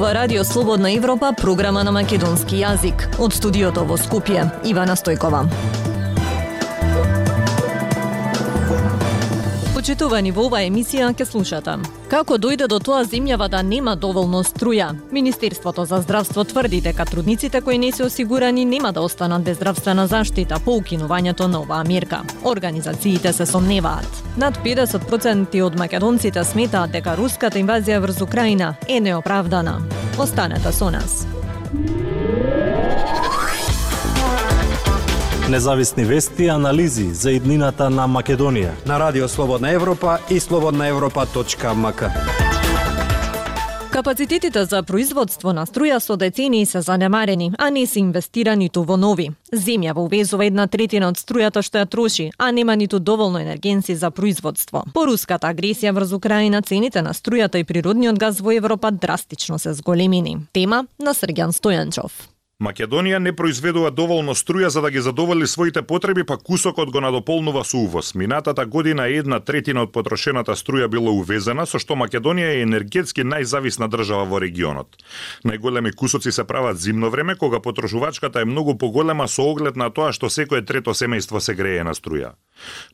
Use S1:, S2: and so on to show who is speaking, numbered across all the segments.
S1: зборува Радио Слободна Европа, програма на македонски јазик. Од студиото во Скопје, Ивана Стојкова. Прочитувани во оваа емисија ќе слушате. Како дојде до тоа земјава да нема доволно струја? Министерството за здравство тврди дека трудниците кои не се осигурани нема да останат без здравствена заштита по укинувањето на оваа мерка. Организациите се сомневаат. Над 50% од македонците сметаат дека руската инвазија врз Украина е неоправдана. Останете со нас.
S2: Независни вести и анализи за иднината на Македонија.
S3: На Радио Слободна Европа и слободнаевропа.мк.
S1: Капацитетите за производство на струја со децении се занемарени, а не се инвестира ниту во нови. Земја во увезува една третина од струјата што ја троши, а нема ниту доволно енергенци за производство. По руската агресија врз Украина цените на струјата и природниот газ во Европа драстично се зголемени. Тема на Срѓан Стојанчов.
S4: Македонија не произведува доволно струја за да ги задоволи своите потреби, па кусокот го надополнува со увоз. Минатата година една третина од потрошената струја била увезена, со што Македонија е енергетски најзависна држава во регионот. Најголеми кусоци се прават зимно време, кога потрошувачката е многу поголема со оглед на тоа што секое трето семејство се грее на струја.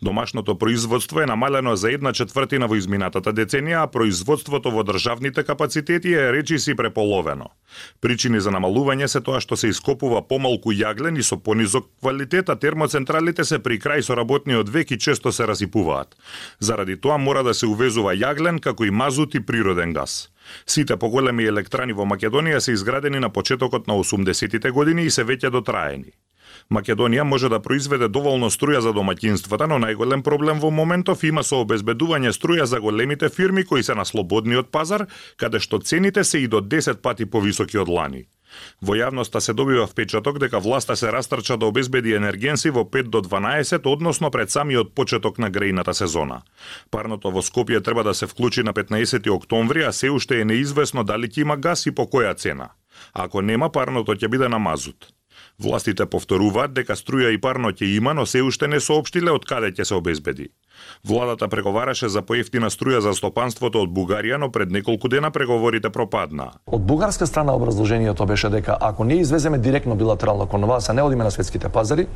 S4: Домашното производство е намалено за една четвртина во изминатата деценија, а производството во државните капацитети е речиси преполовено. Причини за намалување се тоа што се ископува помалку јаглен и со понизок квалитет, а термоцентралите се при крај со работниот век и често се расипуваат. Заради тоа мора да се увезува јаглен како и мазут и природен газ. Сите поголеми електрани во Македонија се изградени на почетокот на 80-тите години и се веќе дотраени. Македонија може да произведе доволно струја за домаќинствата, но најголем проблем во моментов има со обезбедување струја за големите фирми кои се на слободниот пазар, каде што цените се и до 10 пати повисоки од лани. Во јавноста се добива впечаток дека власта се растрча да обезбеди енергенси во 5 до 12, односно пред самиот почеток на грејната сезона. Парното во Скопје треба да се вклучи на 15 октомври, а се уште е неизвестно дали ќе има газ и по која цена. ако нема, парното ќе биде на мазут. Властите повторуваат дека струја и парно ќе има, но се уште не соопштиле од каде ќе се обезбеди. Владата преговараше за поевтина струја за стопанството од Бугарија, но пред неколку дена преговорите пропаднаа.
S5: Од бугарска страна образложението беше дека ако не извеземе директно билатерално кон вас, а не одиме на светските пазари,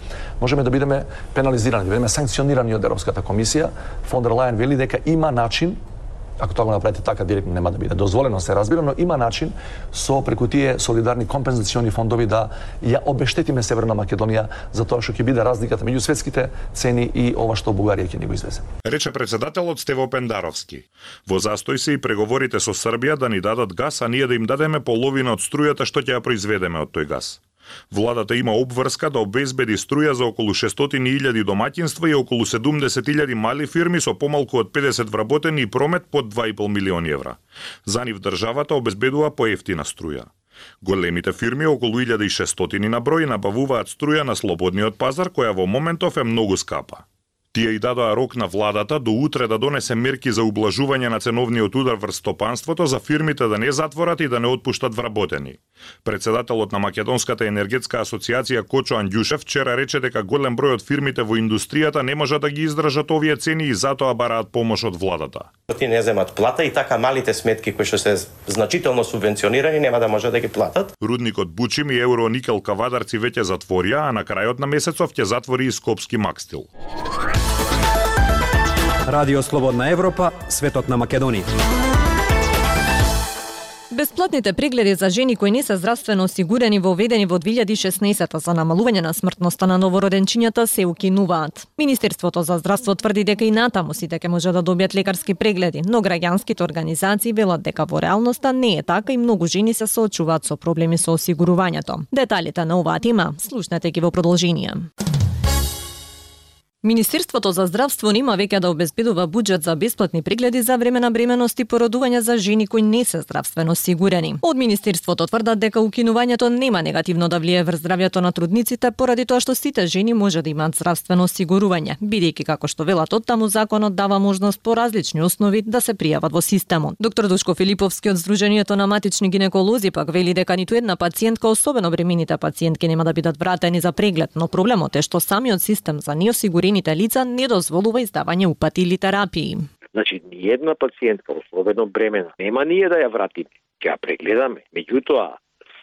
S5: можеме да бидеме пенализирани, да бидеме санкционирани од Европската комисија. Фондер Лајен вели дека има начин ако тоа го направите така директно нема да биде дозволено се разбира, но има начин со преку тие солидарни компензациони фондови да ја обештетиме Северна Македонија за тоа што ќе биде разликата меѓу светските цени и ова што Бугарија ќе ни го извезе.
S4: Рече председателот Стево Пендаровски. Во застој се и преговорите со Србија да ни дадат газ, а ние да им дадеме половина од струјата што ќе ја произведеме од тој газ. Владата има обврска да обезбеди струја за околу 600.000 домаќинства и околу 70.000 мали фирми со помалку од 50 вработени и промет под 2,5 милиони евра. За нив државата обезбедува поевтина струја. Големите фирми, околу 1600 на број, набавуваат струја на слободниот пазар, која во моментов е многу скапа. Тие и дадоа рок на владата до утре да донесе мерки за ублажување на ценовниот удар врз стопанството за фирмите да не затворат и да не отпуштат вработени. Председателот на Македонската енергетска асоциација Кочо Андјушев вчера рече дека голем број од фирмите во индустријата не може да ги издржат овие цени и затоа бараат помош од владата.
S6: Тие не земат плата и така малите сметки кои што се значително субвенционирани нема да може да ги платат.
S4: Рудникот Бучим и Евроникел Кавадарци веќе затворија, а на крајот на месецов ќе затвори и Скопски Макстил.
S3: Радио Слободна Европа, светот на Македонија.
S1: Бесплатните прегледи за жени кои не се здравствено осигурени во введени во 2016 за намалување на смртноста на новороденчињата се укинуваат. Министерството за здравство тврди дека и натаму сите ќе може да добијат лекарски прегледи, но граѓанските организации велат дека во реалноста не е така и многу жени се соочуваат со проблеми со осигурувањето. Деталите на оваа тема слушнете ги во продолжение. Министерството за здравство нема веќе да обезбедува буџет за бесплатни прегледи за време на бременост и породување за жени кои не се здравствено сигурени. Од Министерството тврдат дека укинувањето нема негативно да влие врз здравјето на трудниците поради тоа што сите жени може да имаат здравствено осигурување, бидејќи како што велат од таму законот дава можност по различни основи да се пријават во системот. Доктор Душко Филиповски од Сдруженијето на матични гинеколози пак вели дека ниту една пациентка, особено бремените пациентки, нема да бидат вратени за преглед, но проблемот е што самиот систем за неосигурени осигурените лица не дозволува издавање упати или терапии.
S7: Значи, ни една пациентка, условено бремена, нема ние да ја вратиме ќе ја прегледаме. Меѓутоа,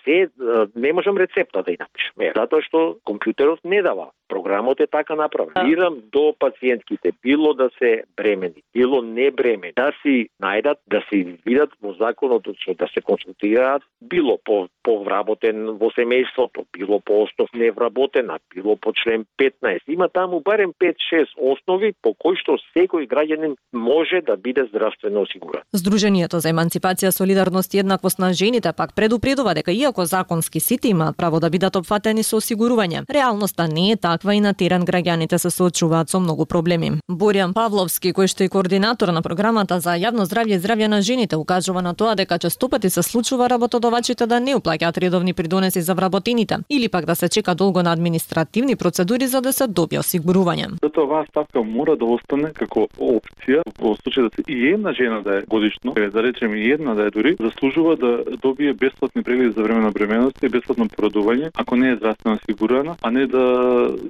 S7: се не можам рецепта да ја напишеме, затоа што компјутерот не дава Програмот е така направен. Ирам до пациентките, било да се бремени, било не бремени, да си најдат, да си видат во законот да се консултираат, било по повработен во семејството, било по основ невработена, било по член 15. Има таму барем 5-6 основи по кои што секој граѓанин може да биде здравствено осигурен.
S1: Сдруженијето за емансипација, солидарност и еднаквост на жените пак предупредува дека иако законски сите имаат право да бидат опфатени со осигурување, реалноста не е така таква и на терен граѓаните се соочуваат со многу проблеми. Боријан Павловски, кој што е координатор на програмата за јавно здравје и здравје на жените, укажува на тоа дека честопати се случува работодавачите да не уплаќаат редовни придонеси за вработените или пак да се чека долго на административни процедури за да се добие осигурување.
S8: Затоа оваа ставка мора да остане како опција во случај да се и една жена да е годишно, да речеме и една да е дури, заслужува да добие бесплатни прегледи за време на бременост и бесплатно породување, ако не е здравствено осигурена, а не да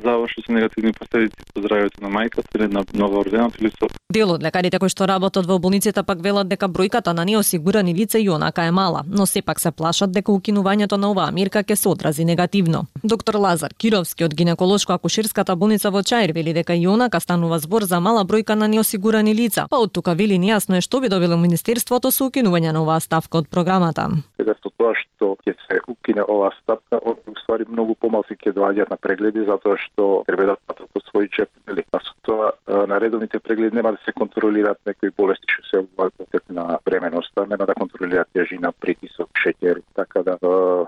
S8: заврши со негативни последици по здравјето на мајката или на новороденото или со
S1: Дел од лекарите кои што работат во болниците пак велат дека бројката на неосигурани лица и онака е мала, но сепак се плашат дека укинувањето на оваа мерка ќе се одрази негативно. Доктор Лазар Кировски од гинеколошко-акушерската болница во Чаир вели дека и онака станува збор за мала бројка на неосигурани лица, па од тука вели нејасно е што би добило министерството со укинување на оваа ставка од програмата.
S9: Сега со тоа што ќе се укине оваа ставка, од ствари многу помалку ќе доаѓаат на прегледи затоа што треба да платат свој чеп, нели? А со тоа на редовните прегледи нема да се контролираат некои болести што се во на бременоста, нема да контролираат тежина, притисок, шеќер, така да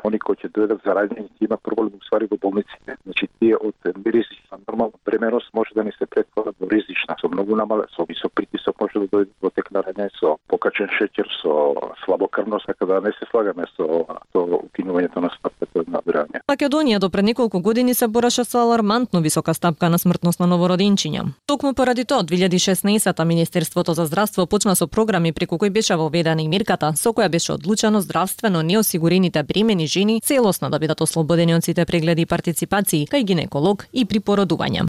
S9: они кои ќе дојдат зараѓени ќе има проблем ствари во болниците. Значи тие од ризична нормална бременост може да не се претворат во ризична со многу намале, со висок притисок може да дојде во тек на рање, со покачен шеќер, со слабокрвност, така да не се слагаме со со укинувањето на стапката на.
S1: Македонија до пред неколку години се бореше со аларм алармантно висока стапка на смртност на новородинчиња. Токму поради тоа, 2016 Министерството за здравство почна со програми преку кои беше воведена и мерката со која беше одлучено здравствено неосигурените бремени жени целосно да бидат ослободени од сите прегледи и партиципации кај гинеколог и при породување.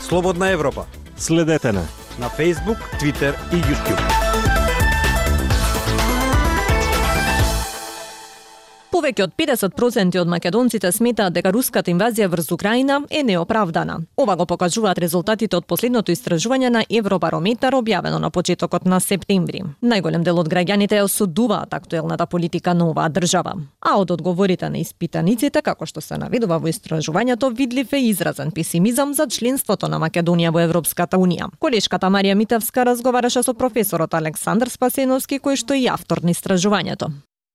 S3: Слободна Европа.
S2: Следете на
S3: на Facebook, Twitter и YouTube.
S1: Повеќе од 50% од македонците сметаат дека руската инвазија врз Украина е неоправдана. Ова го покажуваат резултатите од последното истражување на Евробарометар објавено на почетокот на септември. Најголем дел од граѓаните ја осудуваат актуелната политика на оваа држава. А од одговорите на испитаниците, како што се наведува во истражувањето, видлив е изразен песимизам за членството на Македонија во Европската унија. Колешката Марија Митевска разговараше со професорот Александар Спасеновски, кој што е автор на истражувањето.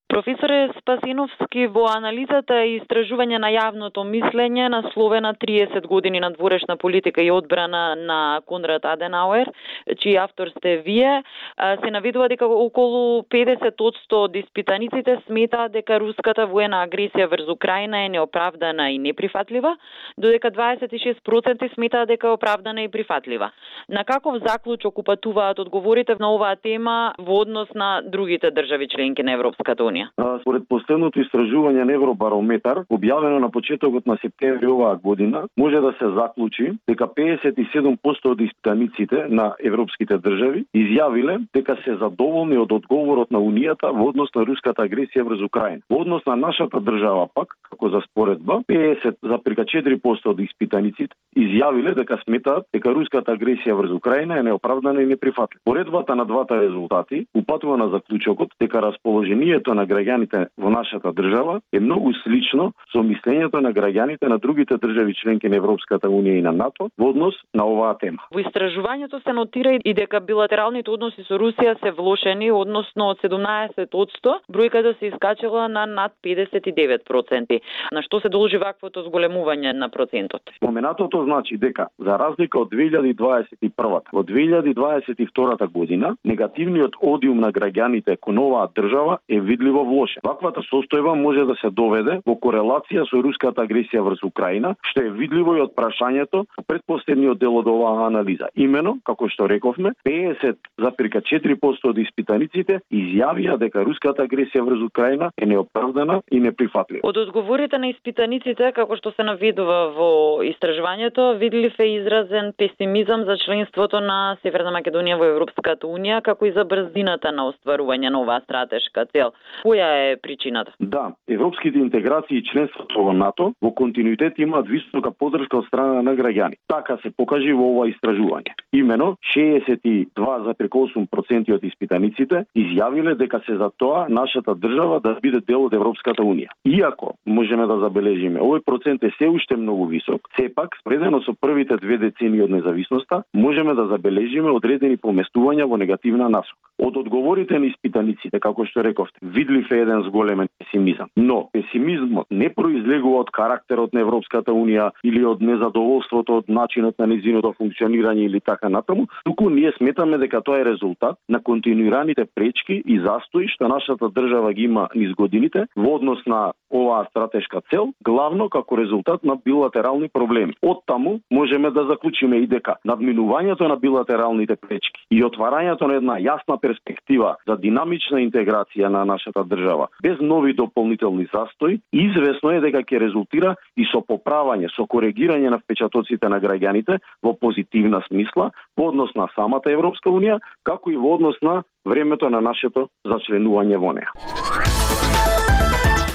S10: Професоре Спасиновски, во анализата и истражување на јавното мислење насловена 30 години на дворешна политика и одбрана на Конрад Аденауер, чиј автор сте вие, се наведува дека околу 50% од испитаниците смета дека руската воена агресија врз Украина е неоправдана и неприфатлива, додека 26% смета дека е оправдана и прифатлива. На каков заклучок упатуваат одговорите на оваа тема во однос на другите држави членки на Европската унија?
S11: Македонија. Според последното истражување на Евробарометар, објавено на почетокот на септември оваа година, може да се заклучи дека 57% од испитаниците на европските држави изјавиле дека се задоволни од одговорот на Унијата во однос на руската агресија врз Украина. Во однос на нашата држава пак, како за споредба, 50,4% од испитаниците изјавиле дека сметаат дека руската агресија врз Украина е неоправдана и неприфатлива. Поредбата на двата резултати упатува на заклучокот дека расположението на граѓаните во нашата држава е многу слично со мислењето на граѓаните на другите држави членки на Европската унија и на НАТО во однос на оваа тема.
S10: Во истражувањето се нотира и дека билатералните односи со Русија се влошени, односно од 17% бројката се искачала на над 59%. На што се должи ваквото зголемување на процентот?
S11: Споменатото значи дека за разлика од 2021 во 2022 година негативниот одиум на граѓаните кон оваа држава е видливо во влошен. Ваквата состојба може да се доведе во корелација со руската агресија врз Украина, што е видливо и од прашањето предпоследниот дел од оваа анализа. Имено, како што рековме, 50,4% од испитаниците изјавија дека руската агресија врз Украина е неоправдана и неприфатлива.
S10: Од одговорите на испитаниците, како што се наведува во истражувањето, видлив е изразен песимизам за членството на Северна Македонија во Европската Унија, како и за брзината на остварување на оваа стратешка цел. Која е причината?
S11: Да, европските интеграции и членството во НАТО во континуитет имаат висока поддршка од страна на граѓани. Така се покажи во ова истражување. Имено 62,8% од испитаниците изјавиле дека се за тоа нашата држава да биде дел од Европската Унија. Иако можеме да забележиме, овој процент е се уште многу висок, сепак спредено со првите две децени од независноста, можеме да забележиме одредени поместувања во негативна насока. Од одговорите на испитаниците, како што рековте, видли е еден зголемен песимизам. Но песимизмот не произлегува од карактерот на Европската Унија или од незадоволството од начинот на незиното функционирање или така натаму, туку ние сметаме дека тоа е резултат на континуираните пречки и застои што нашата држава ги има низ годините во однос на оваа стратешка цел, главно како резултат на билатерални проблеми. Од таму можеме да заклучиме и дека надминувањето на билатералните пречки и отварањето на една јасна перспектива за динамична интеграција на нашата држава без нови дополнителни застои, известно е дека ќе резултира и со поправање, со коригирање на впечатоците на граѓаните во позитивна смисла во однос на самата Европска Унија, како и во однос на времето на нашето зачленување во неа.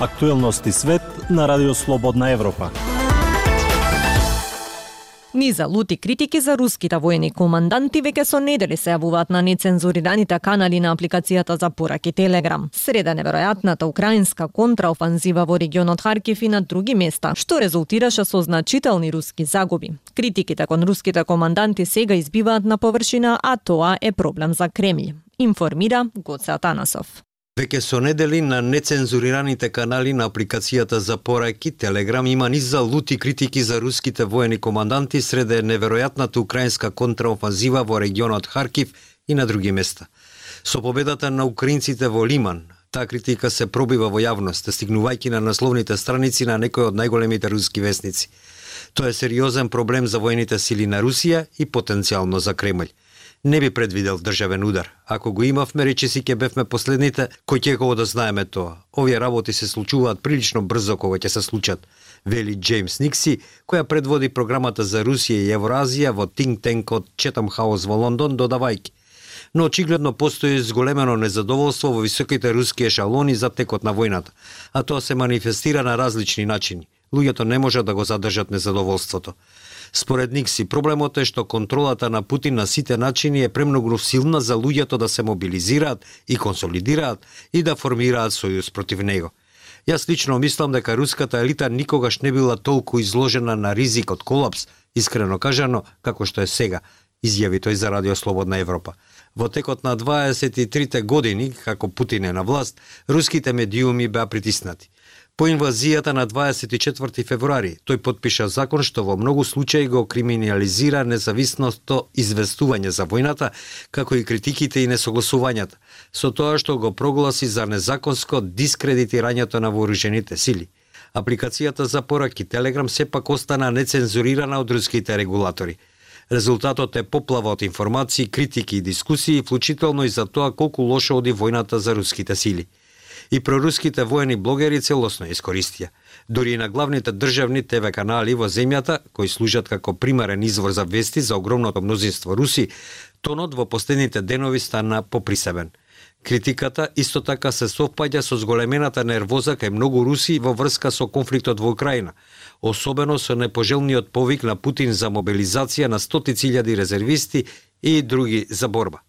S2: Актуелности свет на Радио Слободна Европа.
S1: Низа лути критики за руските воени команданти веќе со недели се јавуваат на нецензурираните канали на апликацијата за пораки Телеграм. Среда неверојатната украинска контраофанзива во регионот Харкив и на други места, што резултираше со значителни руски загуби. Критиките кон руските команданти сега избиваат на површина, а тоа е проблем за Кремљ. Информира Гоце Атанасов.
S12: Веќе со недели на нецензурираните канали на апликацијата за пораки Телеграм има низ за лути критики за руските воени команданти среде неверојатната украинска контраофанзива во регионот Харкив и на други места. Со победата на украинците во Лиман, таа критика се пробива во јавност, стигнувајќи на насловните страници на некои од најголемите руски вестници. Тоа е сериозен проблем за воените сили на Русија и потенцијално за Кремљ не би предвидел државен удар. Ако го имавме, речиси ќе бевме последните кои ќе го да знаеме тоа. Овие работи се случуваат прилично брзо кога ќе се случат, вели Джеймс Никси, која предводи програмата за Русија и Евразија во Think Tank од Четам Хаус во Лондон, додавајки. Но очигледно постои зголемено незадоволство во високите руски ешалони за текот на војната, а тоа се манифестира на различни начини. Луѓето не можат да го задржат незадоволството. Според Никси, проблемот е што контролата на Путин на сите начини е премногу силна за луѓето да се мобилизираат и консолидираат и да формираат сојуз против него. Јас лично мислам дека руската елита никогаш не била толку изложена на ризик од колапс, искрено кажано, како што е сега, изјави тој за Радио Слободна Европа. Во текот на 23 години, како Путин е на власт, руските медиуми беа притиснати. По инвазијата на 24 февруари, тој подпиша закон што во многу случаи го криминализира независното известување за војната, како и критиките и несогласувањата, со тоа што го прогласи за незаконско дискредитирањето на вооружените сили. Апликацијата за пораки Телеграм сепак остана нецензурирана од руските регулатори. Резултатот е поплава од информации, критики и дискусии, вклучително и за тоа колку лошо оди војната за руските сили и проруските воени блогери целосно искористија. Дори и на главните државни ТВ канали во земјата, кои служат како примарен извор за вести за огромното мнозинство руси, тонот во последните денови стана поприсебен. Критиката исто така се совпаѓа со зголемената нервоза кај многу руси во врска со конфликтот во Украина, особено со непожелниот повик на Путин за мобилизација на стотици илјади резервисти и други за борба.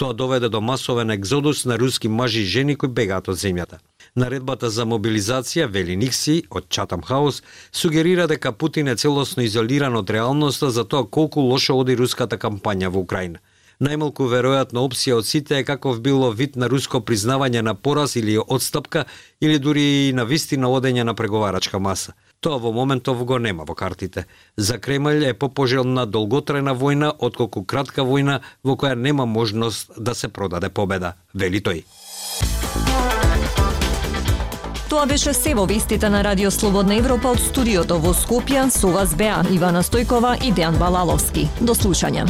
S12: Тоа доведе до масовен екзодус на руски мажи и жени кои бегаат од земјата. Наредбата за мобилизација, вели Никси, од Чатам Хаус, сугерира дека Путин е целосно изолиран од реалноста за тоа колку лошо оди руската кампања во Украина. Најмалку веројатна опција од сите е каков било вид на руско признавање на пораз или одстапка, или дури и на вистина одење на преговарачка маса – Тоа во моментов го нема во картите. За Кремљ е попожелна долготрена војна отколку кратка војна во која нема можност да се продаде победа, вели тој.
S1: Тоа беше се во вестите на Радио Слободна Европа од студиото во Скопје со вас беа Ивана Стојкова и Дејан Балаловски. До слушање.